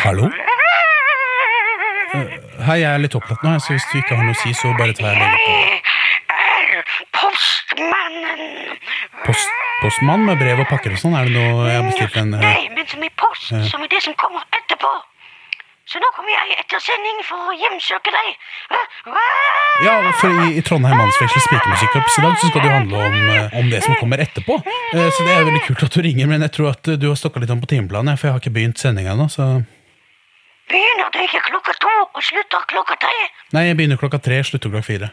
Hallo? Eh, Hei, jeg er litt opptatt nå, så hvis du ikke har noe å si, så bare tar jeg det på. postmannen. Post, postmann med brev og pakker og sånn, er det noe jeg har bestilt en eh, Nei, men som i post, som i det som kommer etterpå. Så nå kommer jeg etter sending for å hjemsøke deg. Ja, for i, i Trondheim Mannsfengsel Spikemusikkorps i dag så skal det jo handle om, eh, om det som kommer etterpå. Så det er veldig kult at du ringer, men jeg tror at du har stokka litt om på timeplanen, for jeg har ikke begynt sendinga ennå, så Begynner du ikke klokka to og slutter klokka tre? Nei, jeg begynner klokka tre, slutter klokka fire.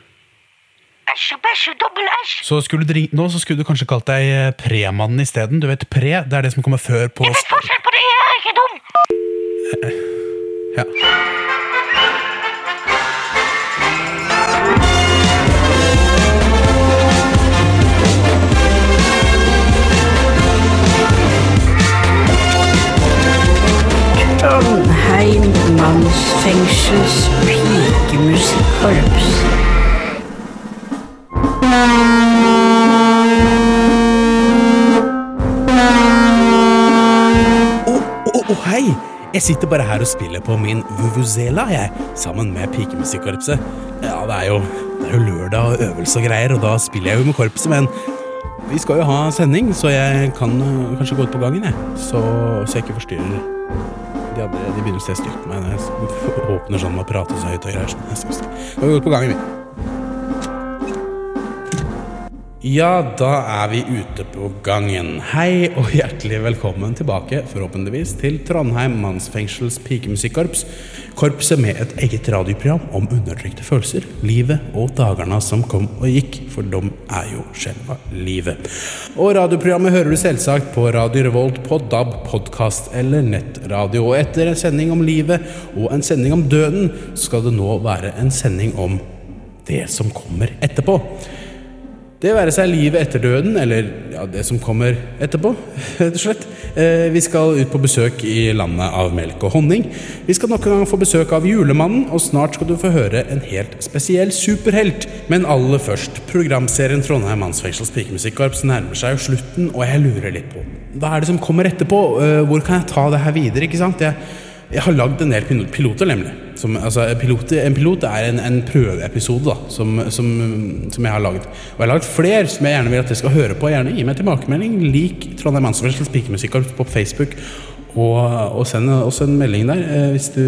Æsj og bæsj og dobbel æsj. Så skulle du ring, nå så skulle du kanskje kalt deg eh, Premannen isteden. Du vet, pre, det er det som kommer før på Jeg vet forskjell på det, jeg er ikke dum. Ja. Trondheim mannsfengsels pikemusikkorps. Å, å, å, hei! Jeg sitter bare her og spiller på min vuvuzela, jeg, sammen med pikemusikkorpset. Ja, det er jo, det er jo lørdag og øvelse og greier, og da spiller jeg jo med korpset, men vi skal jo ha sending, så jeg kan øh, kanskje gå ut på gangen, jeg. Så, så jeg ikke forstyrrer de hadde, De begynner å se stygt på meg når jeg åpner sånn og prater så høyt og greier. Sånn. Skal vi gå på gangen, vi. Ja, da er vi ute på gangen. Hei og hjertelig velkommen tilbake, forhåpentligvis, til Trondheim mannsfengsels pikemusikkorps. Korpset med et eget radioprogram om undertrykte følelser, livet og dagene som kom og gikk, for de er jo selve livet. Og radioprogrammet hører du selvsagt på Radio Revolt, på DAB, podkast eller nettradio. Og etter en sending om livet og en sending om døden, skal det nå være en sending om det som kommer etterpå. Det være seg livet etter døden, eller ja, det som kommer etterpå, rett og slett. Eh, vi skal ut på besøk i landet av melk og honning. Vi skal nok en gang få besøk av julemannen, og snart skal du få høre en helt spesiell superhelt. Men aller først, programserien Trondheim Mannsfengsels pikemusikkorps nærmer seg jo slutten, og jeg lurer litt på hva er det som kommer etterpå? Eh, hvor kan jeg ta det her videre? ikke sant? Jeg, jeg har lagd en del piloter, nemlig. Som, altså, pilot, en pilot er en, en prøveepisode da, som, som, som jeg har lagd. Og jeg har lagd flere som jeg gjerne vil at dere skal høre på. Gjerne gi meg tilbakemelding. Lik Trondheim Mannsfengsels pikemusikkorps på Facebook. Og, og send oss en melding der eh, hvis, du,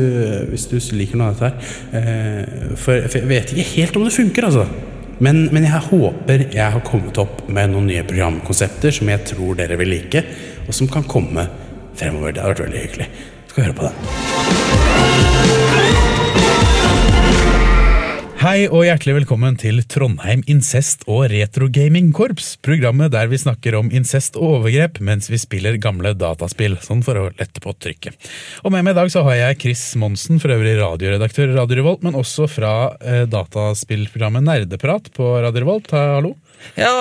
hvis du liker noe av dette her. Eh, for, for jeg vet ikke helt om det funker, altså. Men, men jeg håper jeg har kommet opp med noen nye programkonsepter som jeg tror dere vil like, og som kan komme fremover. Det hadde vært veldig hyggelig. Skal høre på den. Hei og hjertelig velkommen til Trondheim incest- og retrogamingkorps. Programmet der vi snakker om incest og overgrep mens vi spiller gamle dataspill. Sånn for å lette på trykket. Og med meg i dag så har jeg Chris Monsen, for øvrig radioredaktør i Radio Revolt, men også fra eh, dataspillprogrammet Nerdeprat på Radio Revolt. Ha, hallo. Ja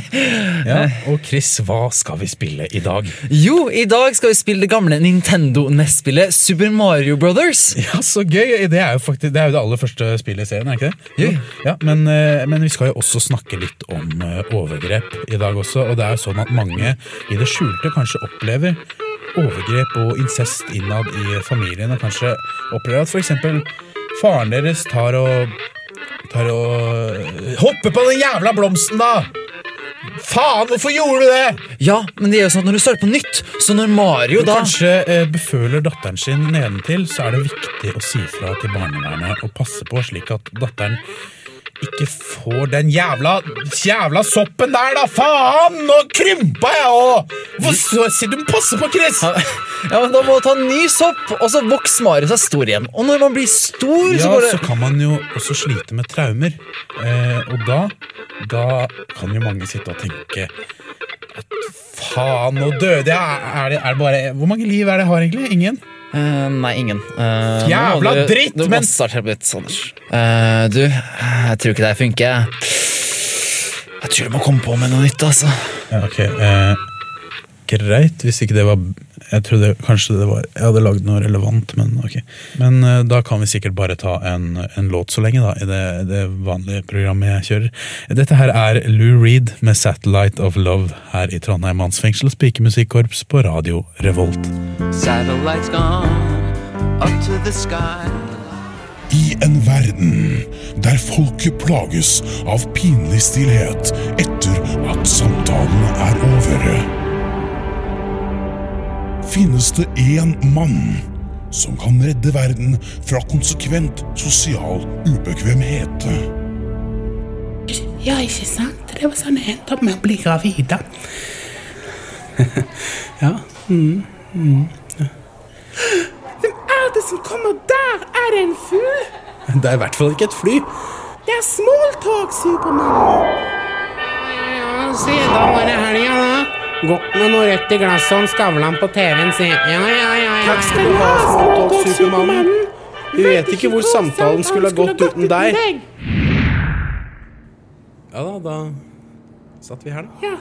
Ja, og Chris, hva skal vi spille i dag? Jo, i dag skal vi spille det gamle Nintendo NES-spillet Super Mario Brothers. Ja, så gøy! Det er jo faktisk det, er jo det aller første spillet i serien, er ikke det? Jo. Ja, men, eh, men vi skal jo også snakke litt om eh, overgrep i dag også. Og det er jo sånn at mange i det skjulte kanskje opplever overgrep og incest innad i familien. Og kanskje opplever at f.eks. faren deres tar og tar og Hoppe på den jævla blomsten, da! Faen, hvorfor gjorde du det?! Ja, men det er jo sånn at når du starter på nytt, så når Mario da Kanskje eh, beføler datteren sin nedentil, så er det viktig å si fra til barnevernet og passe på slik at datteren ikke får den jævla jævla soppen der, da! Faen! Nå krympa jeg òg! sier du må passe på, Chris! Ja, men Da må du ta ny sopp, og så vokser Marius seg stor igjen. Og når man blir stor, så går det Ja, så kan man jo også slite med traumer. Eh, og da Da kan jo mange sitte og tenke at faen, nå døde jeg! Er det, er det bare Hvor mange liv er det jeg har, egentlig? Ingen? Eh, Nei, ingen. Uh, Jævla du- dritt, Du men- litt. Eh, du, jeg tror ikke det funker. Jeg tror du må komme på med noe nytt, altså. Ja, ok. Greit, hvis ikke det var Jeg trodde kanskje det var Jeg hadde lagd noe relevant, men ok. Men uh, da kan vi sikkert bare ta en, en låt så lenge, da, i det, det vanlige programmet jeg kjører. Dette her er Lou Reed med 'Satellite of Love' her i Trondheim mannsfengsels pikemusikkorps på radio Revolt. Satellite's gone up to the sky. I en verden der folket plages av pinlig stillhet etter at samtalen er over, finnes det én mann som kan redde verden fra konsekvent sosial ubekvemhet. Ja, ikke sant? Det var sånn jeg endte opp med å bli gravid. da. Ja. Mm, mm, ja. Hvem er det som kommer der? Er det en fugl? Det er i hvert fall ikke et fly. Det er Smalltalk, Supermann. Ja, se, da var det helga, da. Godt med noe rødt i glasset og en Skavlan på TV-en, si. Ja, ja, ja. ja. Takk skal du ha, Smalltalk Supermannen. Vi vet ikke hvor samtalen skulle ha gått uten deg. Ja da, da satt vi her, da. Ja,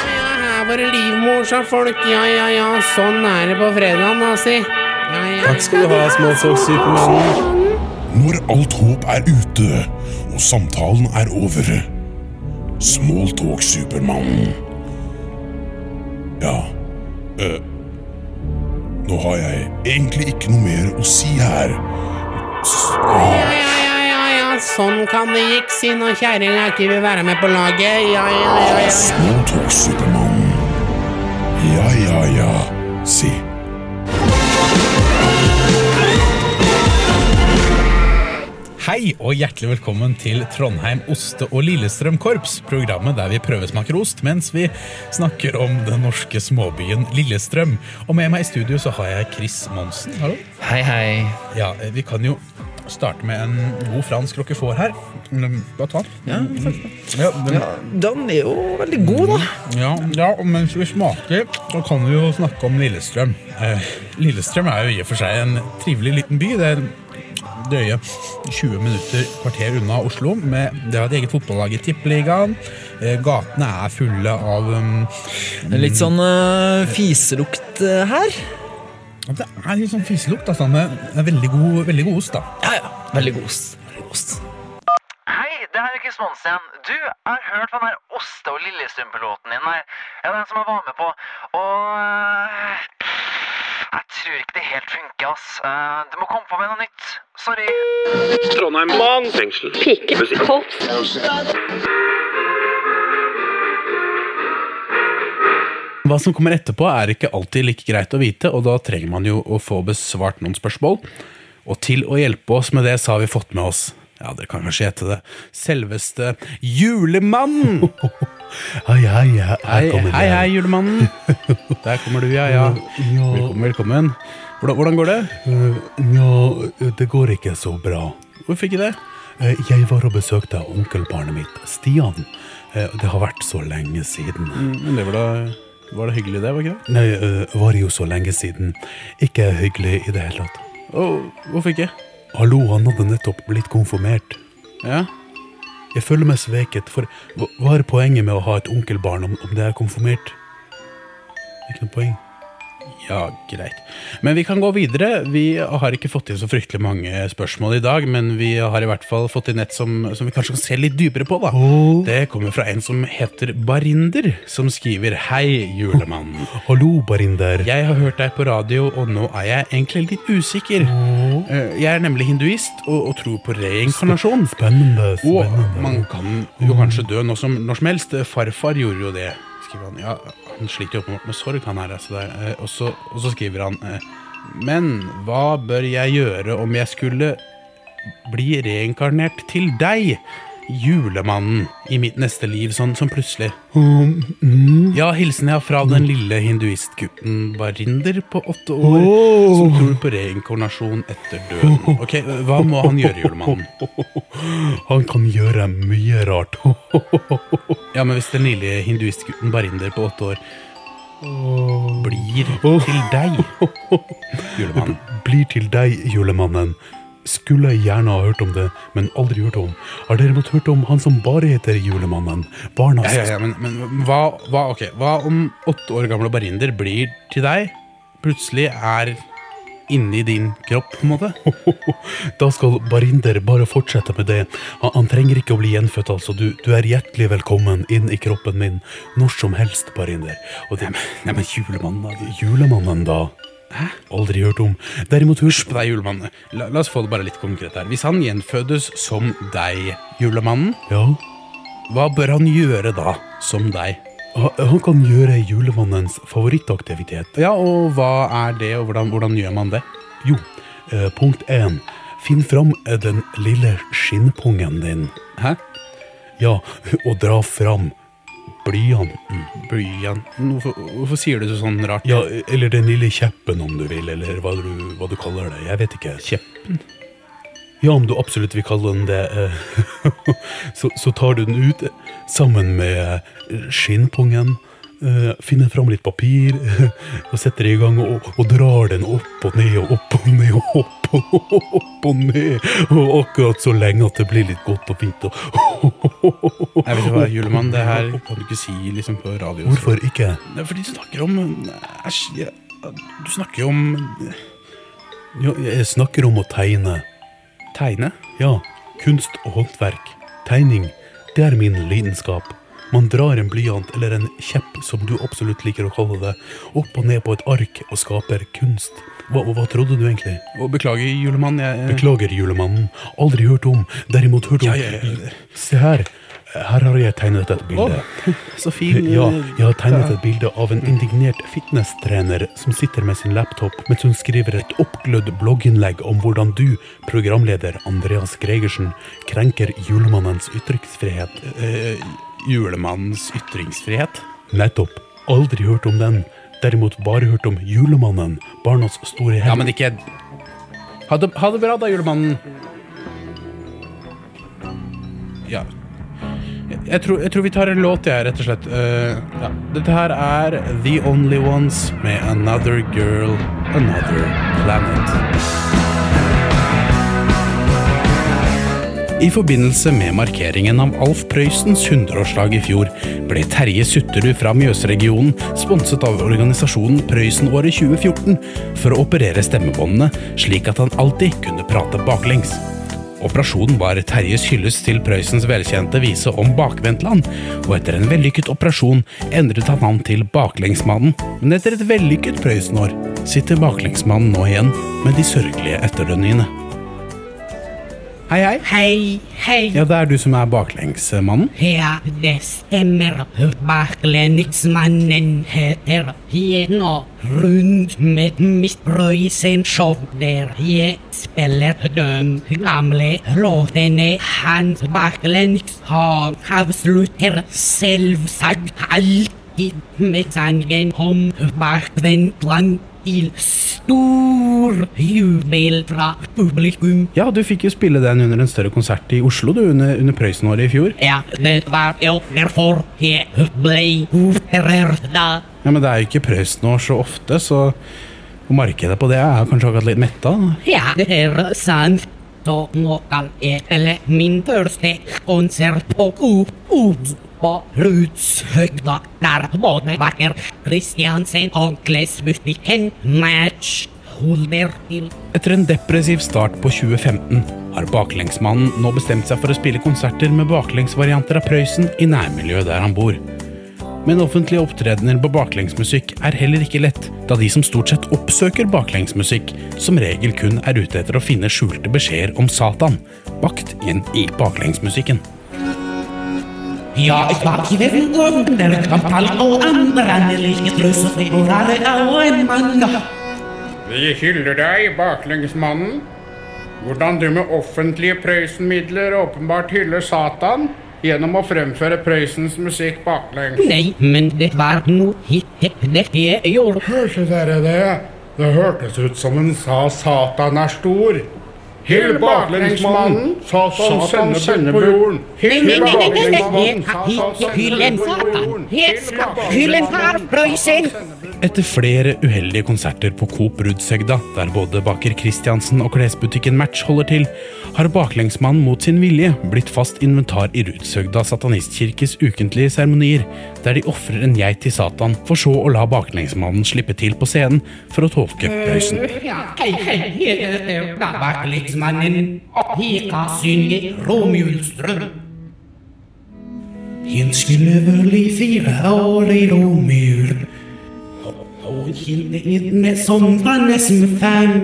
her var det livmor, folk. Ja, ja, ja. Sånn er det på fredagen, da, si. Ja, ja. Takk skal du ha, Smalltalk Supermannen. Når alt håp er ute og samtalen er over. Smalltalk Supermann. Ja eh, Nå har jeg egentlig ikke noe mer å si her. S Ja, ja, ja, ja, ja. Sånn kan det gikk, si når kjerringa ikke vil være med på laget. Ja, ja, ja, ja. ja. Smalltalk-Supermannen. Ja, ja, ja. Si. Hei og hjertelig velkommen til Trondheim Oste- og Lillestrøm Korps, programmet der vi prøvesmaker ost mens vi snakker om den norske småbyen Lillestrøm. Og med meg i studio så har jeg Chris Monsen. Hallo. Hei, hei. Ja, Vi kan jo starte med en god fransk roquefort her. Mm, Bare ta den. Ja, Ja, den, ja, den er jo veldig god, da. ja, ja, og mens vi smaker, så kan vi jo snakke om Lillestrøm. Eh, Lillestrøm er jo i og for seg en trivelig liten by. Det er drøye 20 minutter, kvarter unna Oslo. Med, det har et eget fotballag i Tippeligaen. Eh, gatene er fulle av um, Litt sånn uh, fiselukt eh, her. Det er litt sånn fiselukt, altså, med er veldig god, veldig god ost. da. Ja, ja. Veldig god ost. Veldig god ost. Hei, det her er Chris Monsen. Du, jeg har hørt på den der Oste- og Lillestrøm-piloten din der. Ja, den som jeg var med på. Og tror ikke det helt funker, ass. Uh, du må komme på med noe nytt. Sorry. Trondheim mannsfengsel. Hva som kommer etterpå, er ikke alltid like greit å vite, og da trenger man jo å få besvart noen spørsmål. Og til å hjelpe oss med det, så har vi fått med oss ja, dere kan kanskje gjette det. Selveste Julemannen! Hei, hei, her Hei, kommer hei, hei, Julemannen. Der kommer du, ja. ja. Velkommen, velkommen. Hvordan, hvordan går det? Nja, Ja, det går ikke så bra. Hvorfor ikke det? Eh, Jeg var og besøkte onkelbarnet mitt, Stian. Eh, Det har vært så lenge siden. Men det var da var det hyggelig, det? var ikke det? Nei, uh, var jo så lenge siden. Ikke hyggelig i det hele tatt. Oh, hvorfor ikke? Hallo, han hadde nettopp blitt konfirmert. Ja, Jeg føler meg sveket, for hva er poenget med å ha et onkelbarn om, om det er konfirmert? Ikke noe poeng. Ja, greit. Men vi kan gå videre. Vi har ikke fått inn så fryktelig mange spørsmål i dag, men vi har i hvert fall fått inn et som, som vi kanskje kan se litt dypere på. da. Det kommer fra en som heter Barinder, som skriver Hei, julemannen. Hallo, Barinder. Jeg har hørt deg på radio, og nå er jeg egentlig litt usikker. Eh, Jeg er nemlig hinduist og, og tror på reinkarnasjon. Spennende, Og man kan jo kanskje dø når som, når som helst. Farfar gjorde jo det. Skriver han. Ja, han sliter jo opp med sorg, han her. Altså der. Eh, Og, så, og så skriver han eh, Men hva bør jeg gjøre om jeg skulle bli reinkarnert til deg? Julemannen i mitt neste liv, sånn som plutselig. Ja, hilsen jeg fra den lille hinduistgutten Barinder på åtte år, som tror på reinkarnasjon etter døden. Ok, Hva må han gjøre, julemannen? Han kan gjøre mye rart. Ja, men hvis den lille hinduistgutten Barinder på åtte år blir til deg, julemannen Blir til deg, julemannen. Skulle jeg gjerne ha hørt om det, men aldri hørt om. Har dere måttet hørt om han som bare heter Julemannen? Barna Ja, ja, ja, men, men hva, hva, ok, hva om åtte år gamle Barinder blir til deg, plutselig er inni din kropp, på en måte? Da skal Barinder bare fortsette med det. Han, han trenger ikke å bli gjenfødt, altså. Du, du er hjertelig velkommen inn i kroppen min når som helst, Barinder. Og det, Nei, men julemannen, da. Julemannen, da? Hæ? Aldri hørt om. Derimot husk På deg, julemannen. La, la oss få det bare litt konkret her. Hvis han gjenfødes som deg, julemannen, Ja, hva bør han gjøre da, som deg? han kan gjøre julemannens favorittaktivitet. Ja, og hva er det, og hvordan, hvordan gjør man det? Jo, eh, punkt én. Finn fram eh, den lille skinnpungen din. Hæ? Ja, og dra fram blyanten. Blyanten? Hvorfor, hvorfor sier du det sånn rart? Ja, eller den lille kjeppen om du vil, eller hva du, hva du kaller det. Jeg vet ikke. Kjeppen? Ja, om du absolutt vil kalle den det, eh, så, så tar du den ut sammen med skinnpungen. Finner fram litt papir og setter i gang og, og drar den opp og ned og opp og ned og opp og opp og ned. Og akkurat så lenge at det blir litt godt og fint. Og Jeg vet ikke hva, julemann, det her kan du ikke si liksom på radio. Hvorfor ikke? Det er fordi du snakker om Æsj, du snakker jo om Ja, jeg snakker om å tegne. tegne. Ja, kunst og håndverk. Tegning, det er min lidenskap. Man drar en blyant eller en kjepp, som du absolutt liker å kalle det, opp og ned på et ark og skaper kunst. Hva, hva trodde du egentlig? Og beklager, julemann, jeg Beklager, julemannen. Aldri hørt om. Derimot hørt om. Ja, ja. Se her. Her har jeg tegnet et bilde. Så fin. Ja, jeg har tegnet et bilde av en indignert fitnesstrener som sitter med sin laptop mens hun skriver et oppglødd blogginnlegg om hvordan du, programleder Andreas Gregersen, krenker julemannens ytringsfrihet. Eh, julemannens ytringsfrihet. Nettopp. Aldri hørt om den. Derimot bare hørt om julemannen, barnas store Ja, men ikke Ha det, ha det bra, da, julemannen. Ja. Jeg, tror, jeg tror vi tar en låt, jeg, rett og slett. Uh, ja. Dette her er The Only Ones med Another Girl, Another Planet. I forbindelse med markeringen av Alf Prøysens 100-årslag i fjor, ble Terje Sutterud fra Mjøsregionen sponset av organisasjonen Prøysenåret 2014 for å operere stemmebåndene, slik at han alltid kunne prate baklengs. Operasjonen var Terjes hyllest til Prøysens velkjente vise om Bakvendtland, og etter en vellykket operasjon endret han navn til Baklengsmannen. Men etter et vellykket Prøysenår sitter Baklengsmannen nå igjen med de sørgelige etterdønningene. Hei, hei. Hei, hei. Ja, det er du som er baklengsmannen? Ja, det stemmer. Baklendingsmannen heter jeg nå rundt med mitt Prøysen-show der jeg spiller de gamle låtene hans baklengs. Han avslutter selvsagt alltid med sangen om Bakvendtland til stor jubel fra publikum. Ja, du fikk jo spille den under en større konsert i Oslo du, under, under Prøysenåret i fjor. Ja, det var jo derfor jeg ble operert da. Ja, Men det er jo ikke Prøysenår så ofte, så markedet på det er kanskje akkurat litt metta. Ja, det er sant. Så nå kan jeg spille min første konsert på Coop Både Baker Christiansen og Klesbutikken Match holder til. Etter en depressiv start på 2015 har Baklengsmannen nå bestemt seg for å spille konserter med baklengsvarianter av Prøysen i nærmiljøet der han bor. Men offentlige opptredener på baklengsmusikk er heller ikke lett, da de som stort sett oppsøker baklengsmusikk, som regel kun er ute etter å finne skjulte beskjeder om Satan, bakt inn i baklengsmusikken. Ja, ich mag hier unten, der Kampal og andre annerlige trusser og rare også en mann. Vi hyller deg, baklengsmannen. Hvordan du med offentlige Prøysen-midler åpenbart hyller Satan gjennom å fremføre Prøysens musikk baklengs. Nei, men det var noe hit det jeg gjorde. Hørte dere det? Det hørtes ut som hun sa Satan er stor. Hyll baklengsmannen, Satan sender på jorden. Nei, baklengsmannen, sa Satan en sender på jorden. jorden. Jeg skal hylle en Prøysen. Etter flere uheldige konserter på Coop Rudshøgda, der både baker Christiansen og klesbutikken Match holder til, har Baklengsmannen mot sin vilje blitt fast inventar i Rudshøgda satanistkirkes ukentlige seremonier, der de ofrer en geit til Satan, for så å la Baklengsmannen slippe til på scenen for å tolke Prøysen. Ja, hei, hei, jeg heter Baklengsmannen, og jeg kan synge Romjulsdrøm. Jeg skulle i fire år i romjul. Kilden som vannes med fem.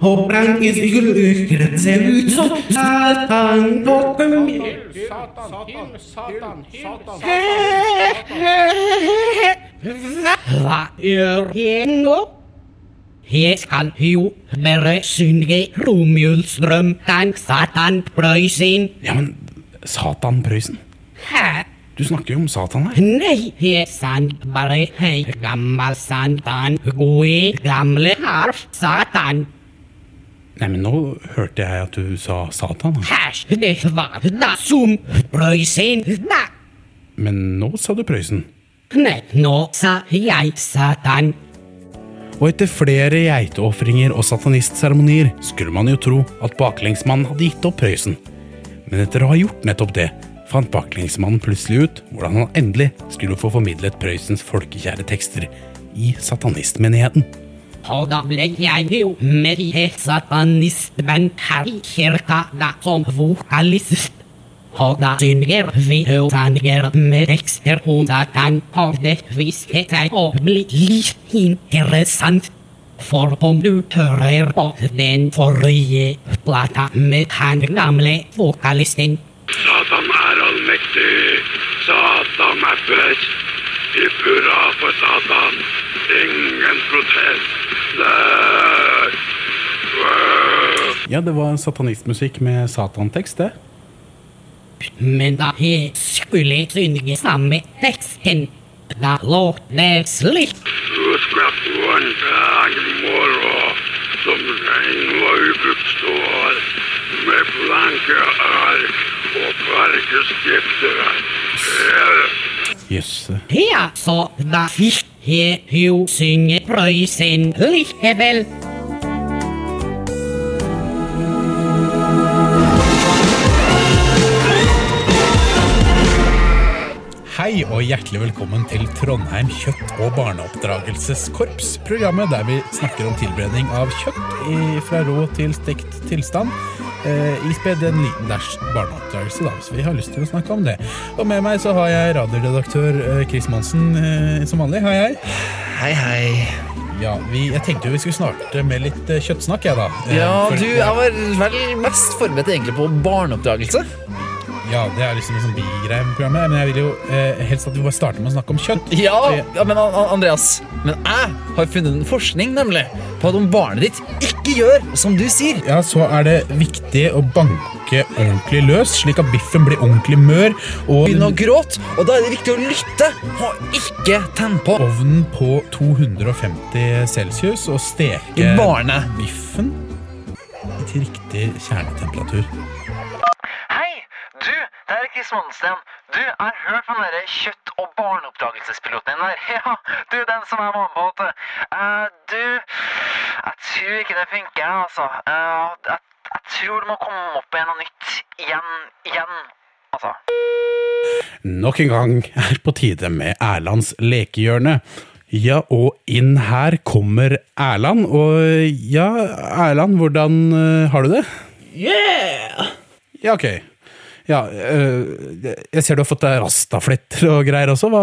Og brankens ulykker ser ut som Satan og Satan, Satan, Satan Hva gjør jeg nå? Jeg skal jo bare synge Romjulsdrøm, den Satan Prøysen. Ja, men Satan Prøysen? Hæ? Du snakker jo om Satan her. Nei, jeg sant bare hei, gammel Satan, gode gamle harf, Satan. Nei, men nå hørte jeg at du sa Satan. Hæsj, det var da som Prøysen. da. Men nå sa du Prøysen. nei, nå sa jeg Satan. Og etter flere geiteofringer og satanistseremonier skulle man jo tro at baklengsmannen hadde gitt opp Prøysen. Men etter å ha gjort nettopp det, fant baklengsmannen plutselig ut hvordan han endelig skulle få formidlet Prøysens folkekjære tekster i satanistmenigheten. Og da ble jeg jo med i satanistband her i kirka da som vokalist. Og da synger vi sanger med tekster om Satan, og det viste seg å bli litt interessant. For om du hører på den forrige plata med han gamle vokalisten Satan er allmektig. Satan er best. Hipp hurra for Satan. Ingen protest. Nei. Wow. Ja, det var satanistmusikk med satantekst, det. Men da jeg skulle synge samme teksten, da låt det slik. Du skal få en dag i morgen som regn og ubuktstår, med blanke ark. Jøsse. Ja, så da fikk jeg jo synge Prøysen likevel. Hei og hjertelig velkommen til Trondheim kjøtt- og barneoppdragelseskorps. Programmet der vi snakker om tilberedning av kjøtt i, fra rå til stekt tilstand. Eh, ispedd en liten dæsj barneoppdragelse, da, hvis vi har lyst til å snakke om det. Og med meg så har jeg radioredaktør eh, Chris Monsen eh, som vanlig. Hei, hei. Hei, hei. Ja, vi, Jeg tenkte jo vi skulle starte med litt eh, kjøttsnakk, jeg, da. Eh, Ja, for- du, jeg var vel mest forberedt egentlig på barneoppdragelse. Ja, det er liksom en sånn bigreie med programmet, men jeg vil jo eh, helst at vi bare starter med å snakke om kjøtt. Ja, ja, men An- An- Andreas, men jeg har funnet en forskning nemlig på at om barnet ditt ikke gjør som du sier Ja, så er det viktig å banke ordentlig løs, slik at biffen blir ordentlig mør. Og begynne å gråte, og da er det viktig å lytte og ikke tenne på ovnen på 250 celsius og steke barnet. biffen til riktig kjernetemperatur. Du, er Chris Monsten. Du, jeg har hørt på den der kjøtt- og barneoppdragelsespiloten din der. Ja, du, den som jeg var med på. vet du. Du, jeg tror ikke det funker, altså. Uh, jeg, jeg tror det må komme opp med noe nytt igjen, igjen, altså. Nok en gang er på tide med Erlands lekehjørne. Ja, og inn her kommer Erland. Og ja, Erland, hvordan eh, har du det? Yeah! Ja, ok. Ja, eh, jeg ser du har fått deg rastafletter og greier også. Hva,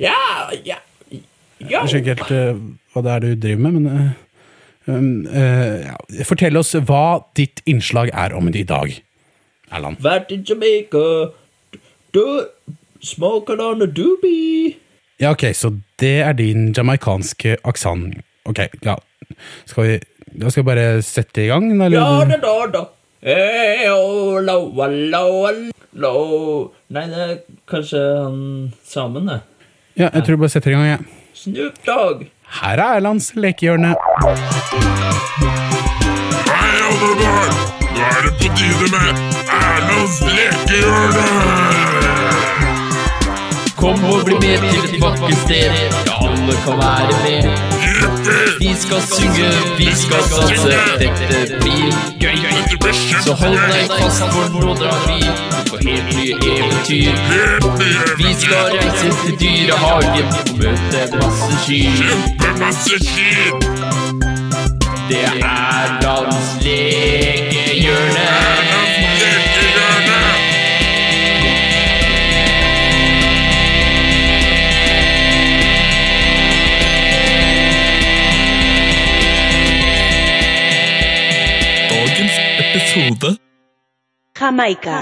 Ja, ja, ja. jeg skjønner ikke helt eh, hva det er du driver med, men eh, um, eh, ja. Fortell oss hva ditt innslag er om i dag, Erland. Vært i Jamaica, do, smoking on a doobie. Ja, ok, så det er din jamaicanske aksent. Ok, ja. Skal vi Da skal vi bare sette i gang, eller? Ja da da da. Hey, oh, lo, lo. Nei, det er kanskje han samen, det. Ja, jeg tror vi bare setter i gang, jeg. Snoop Dogg. Her er Erlands lekehjørne. Hei, alle barn! Nå er det på tide med Erlands lekehjørne! Kom og bli med til et vakkert sted. Ja, alle kan være med. Vi skal synge, vi skal danse. Dette blir gøy. Så hold deg fast, for nå drar vi ut på helt nye eventyr. Vi skal reise til dyrehagen og møte masse kyr. Det er dans lekehjørne. Metode. Jamaica.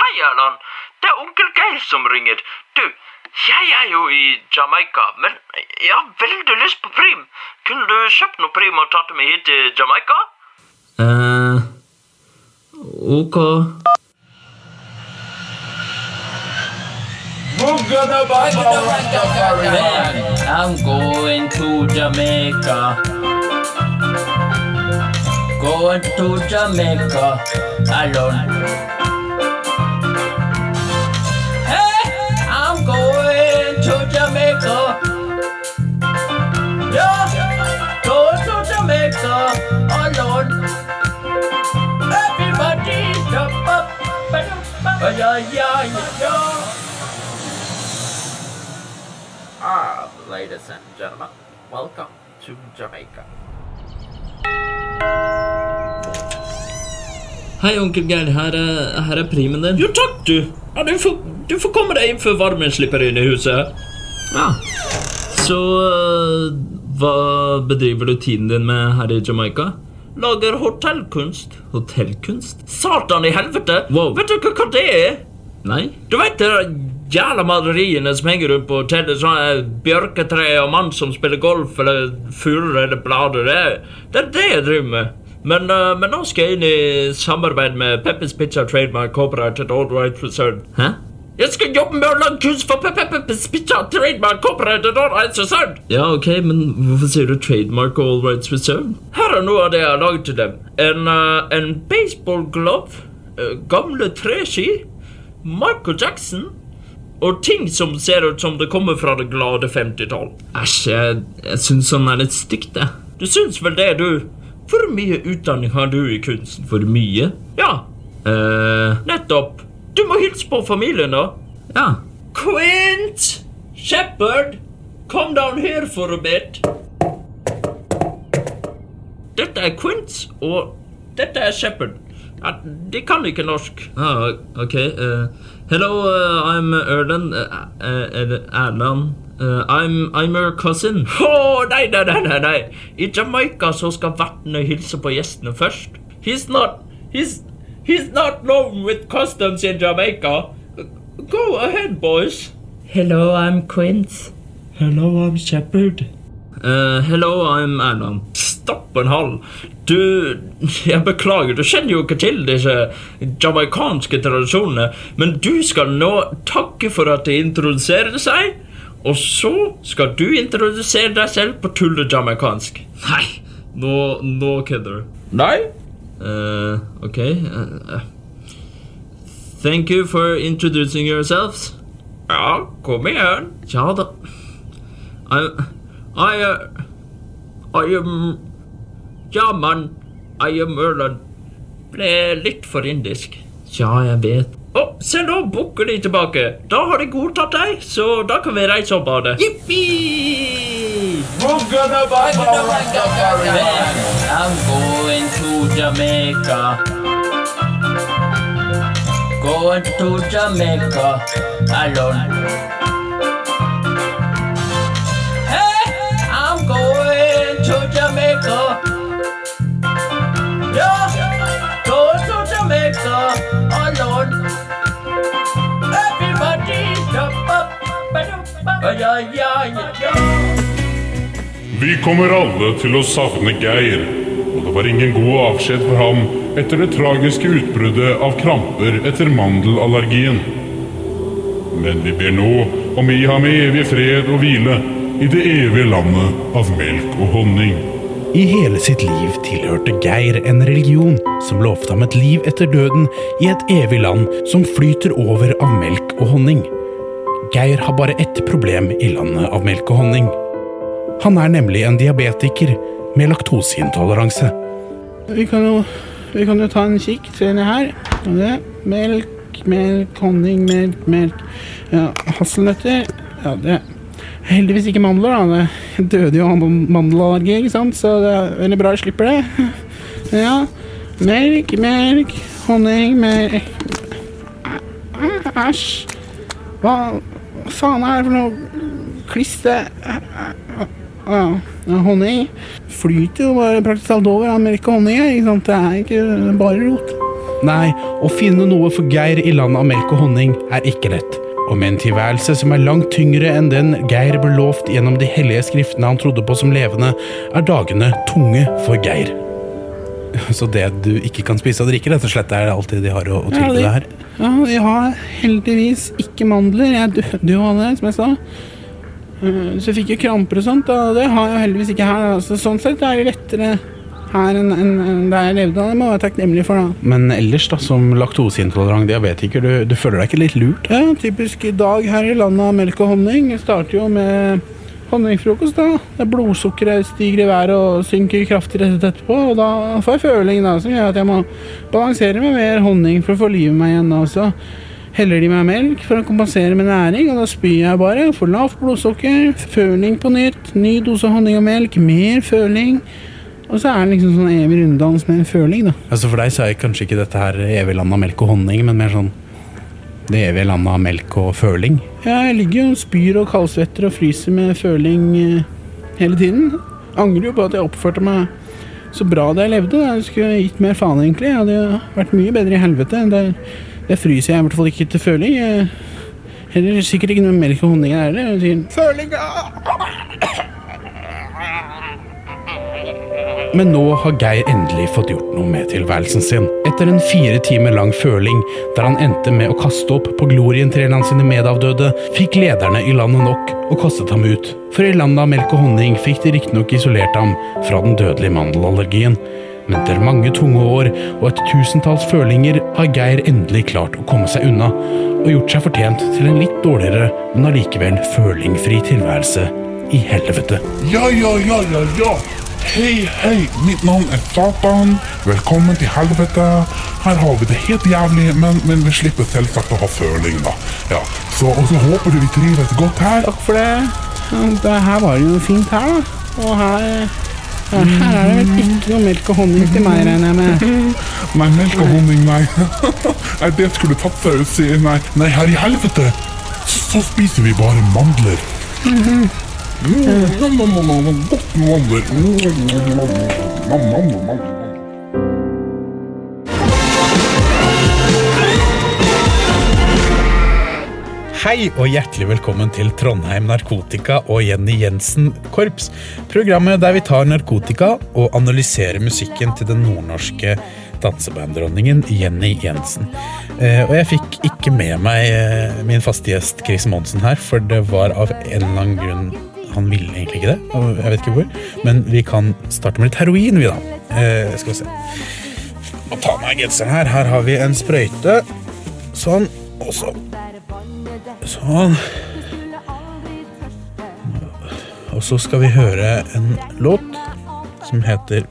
Hei, Erland. Det er onkel Geir som ringer. Du, jeg er jo i Jamaica, men jeg har veldig lyst på prim. Kunne du kjøpt noe prim og tatt det med hit til Jamaica? Eh, ok. I'm going to Jamaica. Going to Jamaica alone. Hey, I'm going to Jamaica. To Jamaica alone. Everybody jump up, yeah, yeah, yeah. Ah, ladies and gentlemen, welcome to Jamaica. Hei, onkel Geir. Her er, her er primen din. Jo, takk, du. Ja, du, får, du får komme deg inn før varmen slipper inn i huset. Ja. Så øh, hva bedriver du tiden din med her i Jamaica? Lager hotellkunst. Hotellkunst? Satan i helvete! Wow. Vet du hva, det er? Nei. Du vet det jævla maleriene som henger rundt på hotellet? Sånne bjørketre og mann som spiller golf, eller fugler eller blader. Det, det er det jeg driver med. Men, øh, men nå skal jeg inn i samarbeid med Peppers Pizza Trademark Corporate All Right Reserved. Hæ? Jeg skal jobbe med å lage kurs for Pe- Pe- Peppers Pizza Trademark Corporate All Right Reserved. Ja, ok, men hvorfor sier du Trademark All Rights Reserved? Her er noe av det jeg har laget til dem. En, uh, en baseball glove, øh, gamle treski, Michael Jackson og ting som ser ut som det kommer fra det glade 50-tall. Æsj, jeg, jeg syns sånn er litt stygt, det. Du syns vel det, du? Hvor mye utdanning har du i kunsten? For mye? Ja. eh nettopp. Du må hilse på familien, da. Ja. Quint! Shepherd! Come down here for a bit. Dette er Quint, og dette er Shepherd. De kan ikke norsk. Ah, ok. Uh, hello, uh, I'm Erland. Uh, uh, Erland. Uh, I'm, I'm your cousin. Å, nei, nei, nei, nei, nei. I Jamaica så skal vertene hilse på gjestene først. He's not, he's, he's not known with customs in Jamaica. Go ahead, boys. Hello, I'm Quint. Hello, I'm Shepherd. Uh, hello, I'm Alan. Stopp en hal. Du, jeg beklager, du kjenner jo ikke til disse jamaikanske tradisjonene, men du skal nå takke for at de introduserer seg, og så skal du introdusere deg selv på tulle-jamaikansk. Nei, nå, nå kødder du. Nei? Uh, ok. Uh. Thank you for introducing yourselves. Ja, kom igjen. Ja da. I, I, uh, I am Ja, mann. I am Erland. Ble litt for indisk. Ja, jeg vet. Å, se nå bukker de tilbake. Da har de godtatt deg, så da kan vi reise og bade. Jippi! I'm going to Jamaica. Going to Jamaica alone. Vi kommer alle til å savne Geir, og det var ingen god avskjed for ham etter det tragiske utbruddet av kramper etter mandelallergien. Men vi ber nå om å gi ham evig fred og hvile i det evige landet av melk og honning. I hele sitt liv tilhørte Geir en religion som lovte ham et liv etter døden i et evig land som flyter over av melk og honning. Geir har bare ett problem i landet av melk og honning. Han er nemlig en diabetiker med laktoseintoleranse. Vi kan jo, vi kan jo ta en kikk. Se ned her. Det. Melk, melk, honning, melk, melk. Ja, Hasselnøtter. Ja, det heldigvis ikke mandler, da. Det døde jo av mandelallergi, ikke sant? så det er veldig bra jeg slipper det. Ja. Melk, melk, honning, melk Æsj. Hva faen er det for noe klister? ja, honning flyter jo bare praktisk talt over Han merker honning. Ikke sant? Det er ikke bare rot. Nei, å finne noe for Geir i landet av melk og honning er ikke lett. Og med en tilværelse som er langt tyngre enn den Geir ble lovt gjennom de hellige skriftene han trodde på som levende, er dagene tunge for Geir. Så det du ikke kan spise og drikke, rett og slett er alltid de har å, å tilby de- deg her? Ja, de har heldigvis ikke mandler. Jeg døde jo av det, som jeg sa. Eh, Så jeg fikk jo kramper og sånt, og det har jeg heldigvis ikke her. Altså, sånn sett er det lettere her enn en, en der jeg levde. Det må jeg være takknemlig for, da. Men ellers, da, som laktoseintolerant diabetiker, du, du føler deg ikke litt lurt? Ja, typisk dag her i landet av melk og honning. Jeg starter jo med honningfrokost, da. Det blodsukkeret stiger i været og synker kraftig rett etterpå. Og da får jeg føling, da, som gjør at jeg må balansere med mer honning for å få livet meg igjen. da, så heller de meg melk for å kompensere med næring, og da spyr jeg bare. Får lavt blodsukker, føling på nytt, ny dose honning og melk, mer føling. Og så er det liksom sånn evig runddans med føling, da. Altså For deg så er kanskje ikke dette her evig land av melk og honning, men mer sånn det evige landet av melk og føling. Jeg ligger og spyr og kaldsvetter og fryser med føling eh, hele tiden. Angrer jo på at jeg oppførte meg så bra da jeg levde. da. Jeg skulle gitt mer faen, egentlig. Jeg hadde jo vært mye bedre i helvete. Der, der fryser jeg i hvert fall ikke til føling. Heller sikkert ikke noe melk og honning her heller. Føling, Men nå har Geir endelig fått gjort noe med tilværelsen sin. Etter en fire timer lang føling, der han endte med å kaste opp på glorien til en sine medavdøde, fikk lederne i landet nok og kastet ham ut. For i landet av melk og honning fikk de riktignok isolert ham fra den dødelige mandelallergien. Men etter mange tunge år og et tusentalls følinger har Geir endelig klart å komme seg unna, og gjort seg fortjent til en litt dårligere, men allikevel følingfri tilværelse i helvete. Ja, ja, ja, ja, ja. Hei, hei, mitt navn er Satan. Velkommen til helvete. Her har vi det helt jævlig, men, men vi slipper selvsagt å ha føling, da. Ja, så, og så håper du vi trives godt her. Takk for det. Det her var jo fint her, da. Og her, ja, her er det vel ikke noe melk og honning til meg, regner jeg med. Nei, melk og honning, nei. nei, det skulle tatt seg ut, sier nei. Nei, her i helvete, så spiser vi bare mandler. Mm, nom, Hei og hjertelig velkommen til Trondheim Narkotika og Jenny Jensen Korps. Programmet der vi tar narkotika og analyserer musikken til den nordnorske dansebanddronningen Jenny Jensen. Eh, og jeg fikk ikke med meg eh, min faste gjest Chris Monsen her, for det var av en eller annen grunn han ville egentlig ikke det. og jeg vet ikke hvor. Men vi kan starte med litt heroin, vi, da. Eh, skal vi se. Må ta meg genseren her. Her har vi en sprøyte. Sånn. Og så Sånn. Og så skal vi høre en låt som heter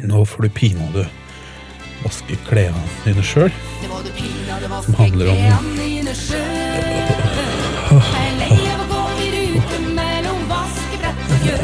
Nå får du pinadø vaske klærne dine sjøl. Som handler om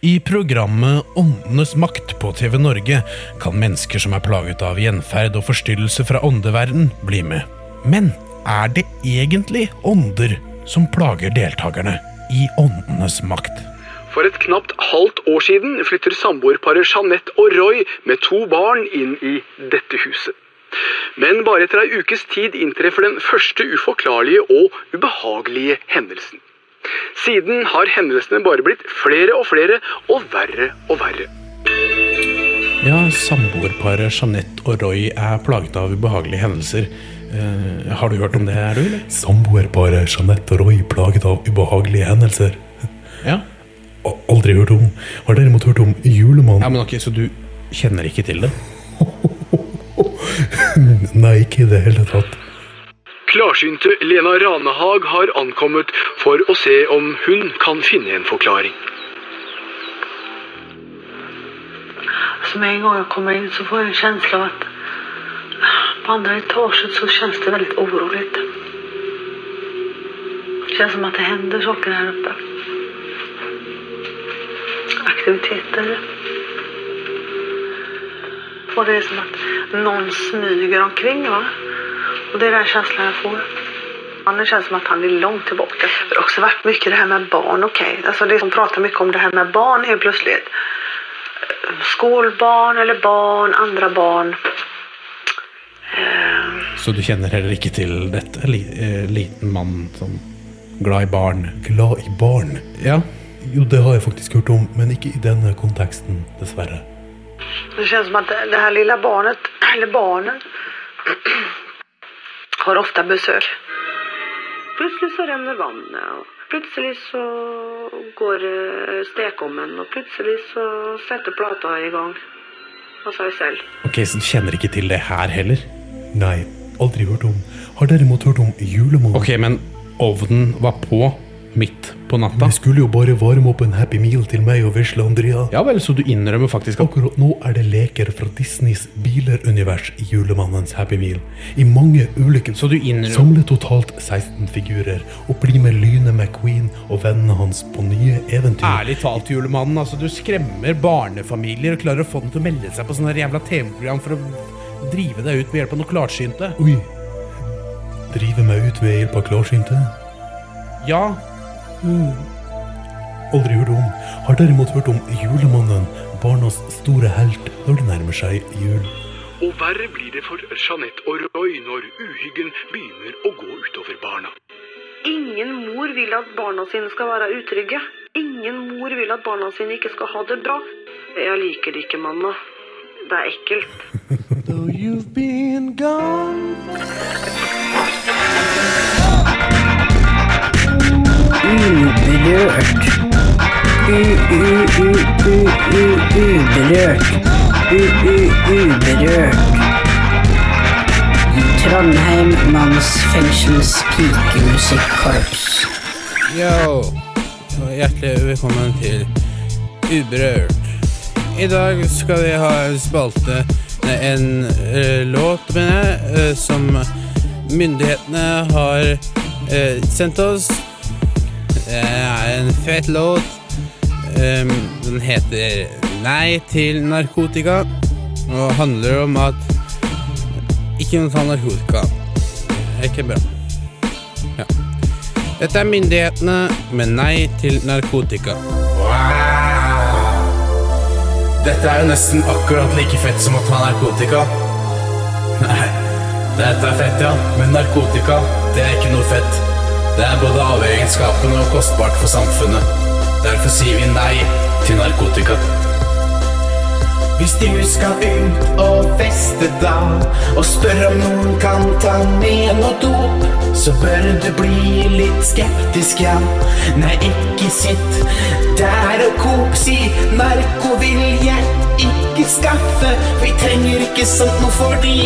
I programmet Åndenes makt på TV Norge kan mennesker som er plaget av gjenferd og forstyrrelse fra åndeverden, bli med. Men er det egentlig ånder som plager deltakerne i Åndenes makt? For et knapt halvt år siden flytter samboerparet Jeanette og Roy med to barn inn i dette huset. Men bare etter ei ukes tid inntreffer den første uforklarlige og ubehagelige hendelsen. Siden har hendelsene bare blitt flere og flere og verre og verre. Ja, samboerparet Jeanette og Roy er plaget av ubehagelige hendelser. Eh, har du hørt om det, er du, eller? Samboerparet Jeanette og Roy plaget av ubehagelige hendelser. Ja. Aldri hørt om. Har derimot hørt om julemannen. Ja, men ok, Så du kjenner ikke til det? Nei, ikke i det hele tatt. Klarsynte Lena Ranehag har ankommet for å se om hun kan finne en forklaring. Altså, med en gang jeg kommer inn, så får jeg en kjensle av at på andre etaget så kjennes det veldig urolig. Det kjennes som at det hender saker her oppe. Aktiviteter. Og det er som at noen smyger omkring va. Och det är den känslan jag får. Det känns som att han är långt tillbaka. Det har också varit mycket det här med barn, okej. Alltså det som pratar mycket om det här med barn er plötsligt eh, skolbarn eller barn, andra barn. Så du kjenner heller ikke til dette? Eh, liten mann som glad i barn. Glad i barn? Ja. Jo, det har jeg faktisk hørt om, men ikke i denne konteksten, dessverre. Det kjennes som at det her lille barnet, eller barnen, har ofte besøk. Plutselig så renner vannet, og plutselig så går stekommen, stekeovnen, og plutselig så setter plata i gang av seg selv. Ok, Så du kjenner ikke til det her heller? Nei, aldri hørt om. Har derimot hørt om julemannen. Ok, men ovnen var på midt på natta? Vi skulle jo bare varme opp en Happy Meal til meg og vesle Andrea. Ja vel, så du innrømmer faktisk at Akkurat nå er det leker fra Disneys biler-univers i julemannens Happy Meal. I mange ulike Så du innrømmer Samle totalt 16 figurer, og bli med Lyne McQueen og vennene hans på nye eventyr. Ærlig talt, julemannen. Altså, du skremmer barnefamilier og klarer å få dem til å melde seg på sånne jævla TV-program for å drive deg ut ved hjelp av noe klarsynte. Oi. Drive meg ut ved hjelp av klarsynte? Ja. Mm. Aldri hørt om. Har derimot hørt om julemannen, barnas store helt, når det nærmer seg jul. Og verre blir det for Jeanette og Roy når uhyggen begynner å gå utover barna. Ingen mor vil at barna sine skal være utrygge. Ingen mor vil at barna sine ikke skal ha det bra. Jeg liker det ikke, mamma. Det er ekkelt. Though you've been gone Uberørt. U-u-u-u-u-uberørt. U-u-uberørt. Trondheim mannsfengsels pikemusikkorps. Yo, og hjertelig velkommen til Uberørt. I dag skal vi ha en spalte, en uh, låt, mener jeg, uh, som myndighetene har uh, sendt oss. Det er en fet låt. Um, den heter Nei til narkotika, og handler om at ikke må ta narkotika. Det er ikke bra. Ja. Dette er myndighetene med nei til narkotika. Wow. Dette er jo nesten akkurat like fett som å ta narkotika. Nei, dette er fett, ja. Men narkotika, det er ikke noe fett. Det er både avhengighetsskapende og kostbart for samfunnet. Derfor sier vi nei til narkotika. Hvis du skal ut og feste da, og spør om noen kan ta med noe dop, så bør du bli litt skeptisk, ja. Nei, ikke sitt der og kop, si narko vil jeg ikke skaffe, vi trenger ikke sånt noe fordi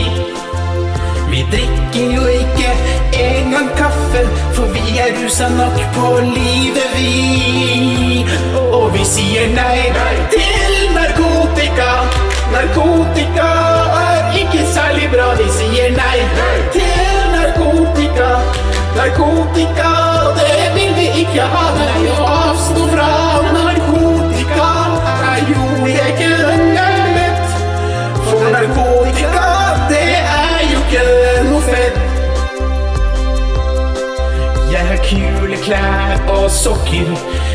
vi drikker jo ikke engang kaffe, for vi er rusa nok på livet, vi. Og vi sier nei til narkotika. Narkotika er ikke særlig bra. Vi sier nei til sokker,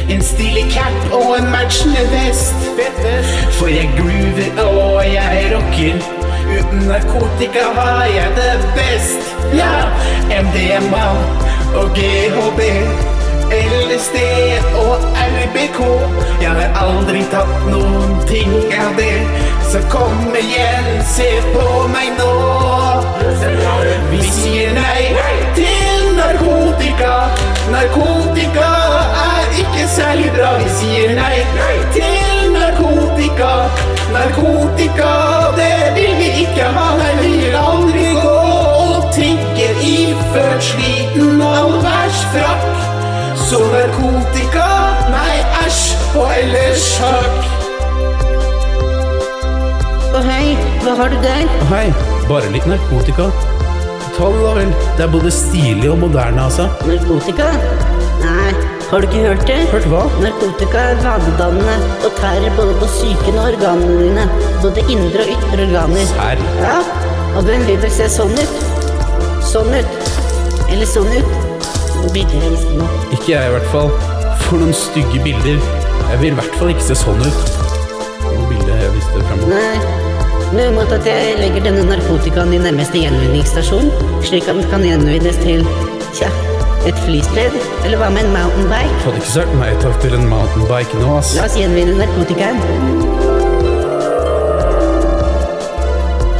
en stilig cap og en matchende vest. For jeg groover og jeg rocker. Uten narkotika har jeg det best. Ja, MDMA og GHB. LSD og RBK. Jeg har aldri tatt noen ting av det. Så kom igjen, se på meg nå. Vi sier nei til narkotika. Narkotika særlig bra. Vi sier nei til narkotika. Narkotika, det vil vi ikke ha. Nei, vi vil aldri gå og tigge iført sliten allværsfrakk. Så narkotika, nei æsj og ellers takk. hva har du der? Hei, bare litt narkotika. Ta det da vel. Det er både stilig og moderne, altså. Narkotika? Nei, har du ikke hørt det? Hørt hva? Narkotika er vanedannende og tærer både på psyken og organene dine. Både indre og ytre organer. Serr? Ja, og hvem vil vel se sånn ut? Sånn ut. Eller sånn ut. Bilder jeg visste nå. Ikke jeg, i hvert fall. For noen stygge bilder. Jeg vil i hvert fall ikke se sånn ut. Noen bilder jeg visste fremover. Nei. Nå mot at jeg legger denne narkotikaen i nærmeste gjenvinningsstasjon, slik at den kan gjenvinnes til, tja, et flysted? eller hva med en mountainbike? Hadde ikke sagt nei takk til en mountainbike nå, ass. La oss gjenvinne narkotikaen.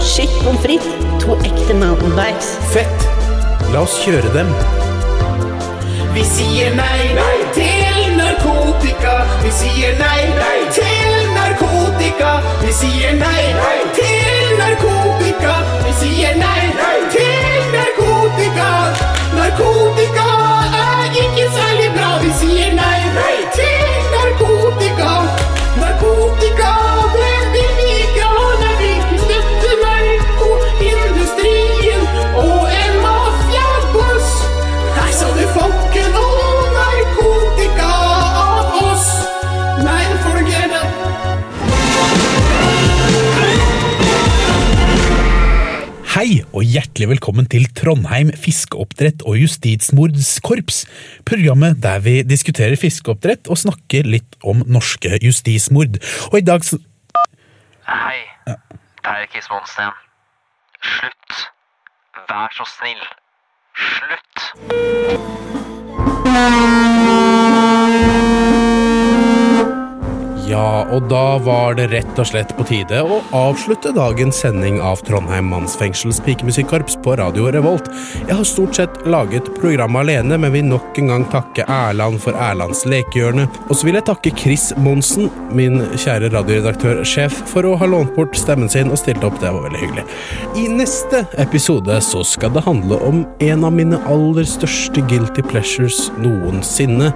Shit pommes frites, to ekte mountainbikes. Fett! La oss kjøre dem. Vi sier nei, nei til narkotika. Vi sier nei, nei til narkotika. Vi sier nei, nei til narkotika. Vi sier nei, nei til narkotika. Narkotika er ikke særlig hjertelig velkommen til Trondheim fiskeoppdrett og justismordskorps. Programmet der vi diskuterer fiskeoppdrett og snakker litt om norske justismord. Og i dag så Hei, det er Kiss Monsten. Slutt. Vær så snill. Slutt. Ja, og da var det rett og slett på tide å avslutte dagens sending av Trondheim mannsfengsels pikemusikkorps på Radio Revolt. Jeg har stort sett laget programmet alene, men vil nok en gang takke Erland for Erlands lekehjørne. Og så vil jeg takke Chris Monsen, min kjære radioredaktør-sjef, for å ha lånt bort stemmen sin og stilt opp. Det var veldig hyggelig. I neste episode så skal det handle om en av mine aller største guilty pleasures noensinne.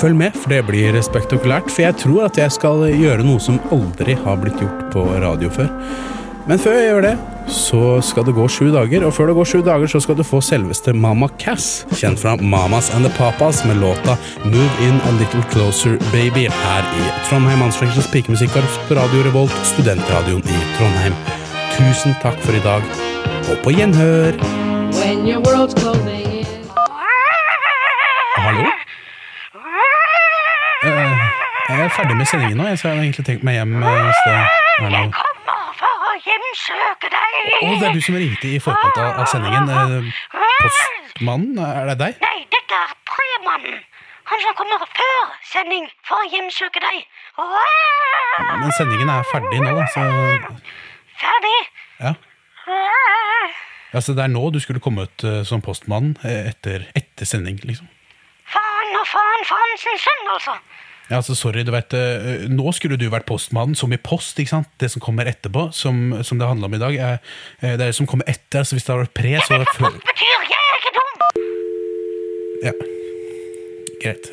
Følg med, for det blir spektakulært, for jeg tror at jeg skal gjøre noe som aldri har blitt gjort på radio før. Men før jeg gjør det, så skal det gå sju dager, og før det går sju dager, så skal du få selveste Mama Cass, kjent fra Mamas and the Papas, med låta Move In A Little Closer Baby, her i Trondheim Mannsfengsels pikemusikkorps på Radio Revolt, studentradioen i Trondheim. Tusen takk for i dag, og på gjenhør! When your world's closing jeg er ferdig med sendingen nå, jeg, så jeg hadde egentlig tenkt meg hjem eh, i sted. Erland. Kommer for å hjemsøke deg. Å, det er du som ringte i forkant av, sendingen. Eh, postmannen, er det deg? Nei, dette er premannen. Han som kommer før sending for å hjemsøke deg. Men sendingen er ferdig nå, da, så Ferdig. ja. Altså, det er nå du skulle komme uh, som postmann eh, etter, etter sending, liksom. Faen og faen, faen sin sønn, altså. Ja, altså, sorry, du vet, eh, nå skulle du vært postmannen, som i post, ikke sant? Det som kommer etterpå, som, som det handler om i dag, er, eh, det er det som kommer etter, altså hvis det har vært pre, så er det før. Ikke dum. Ja, greit.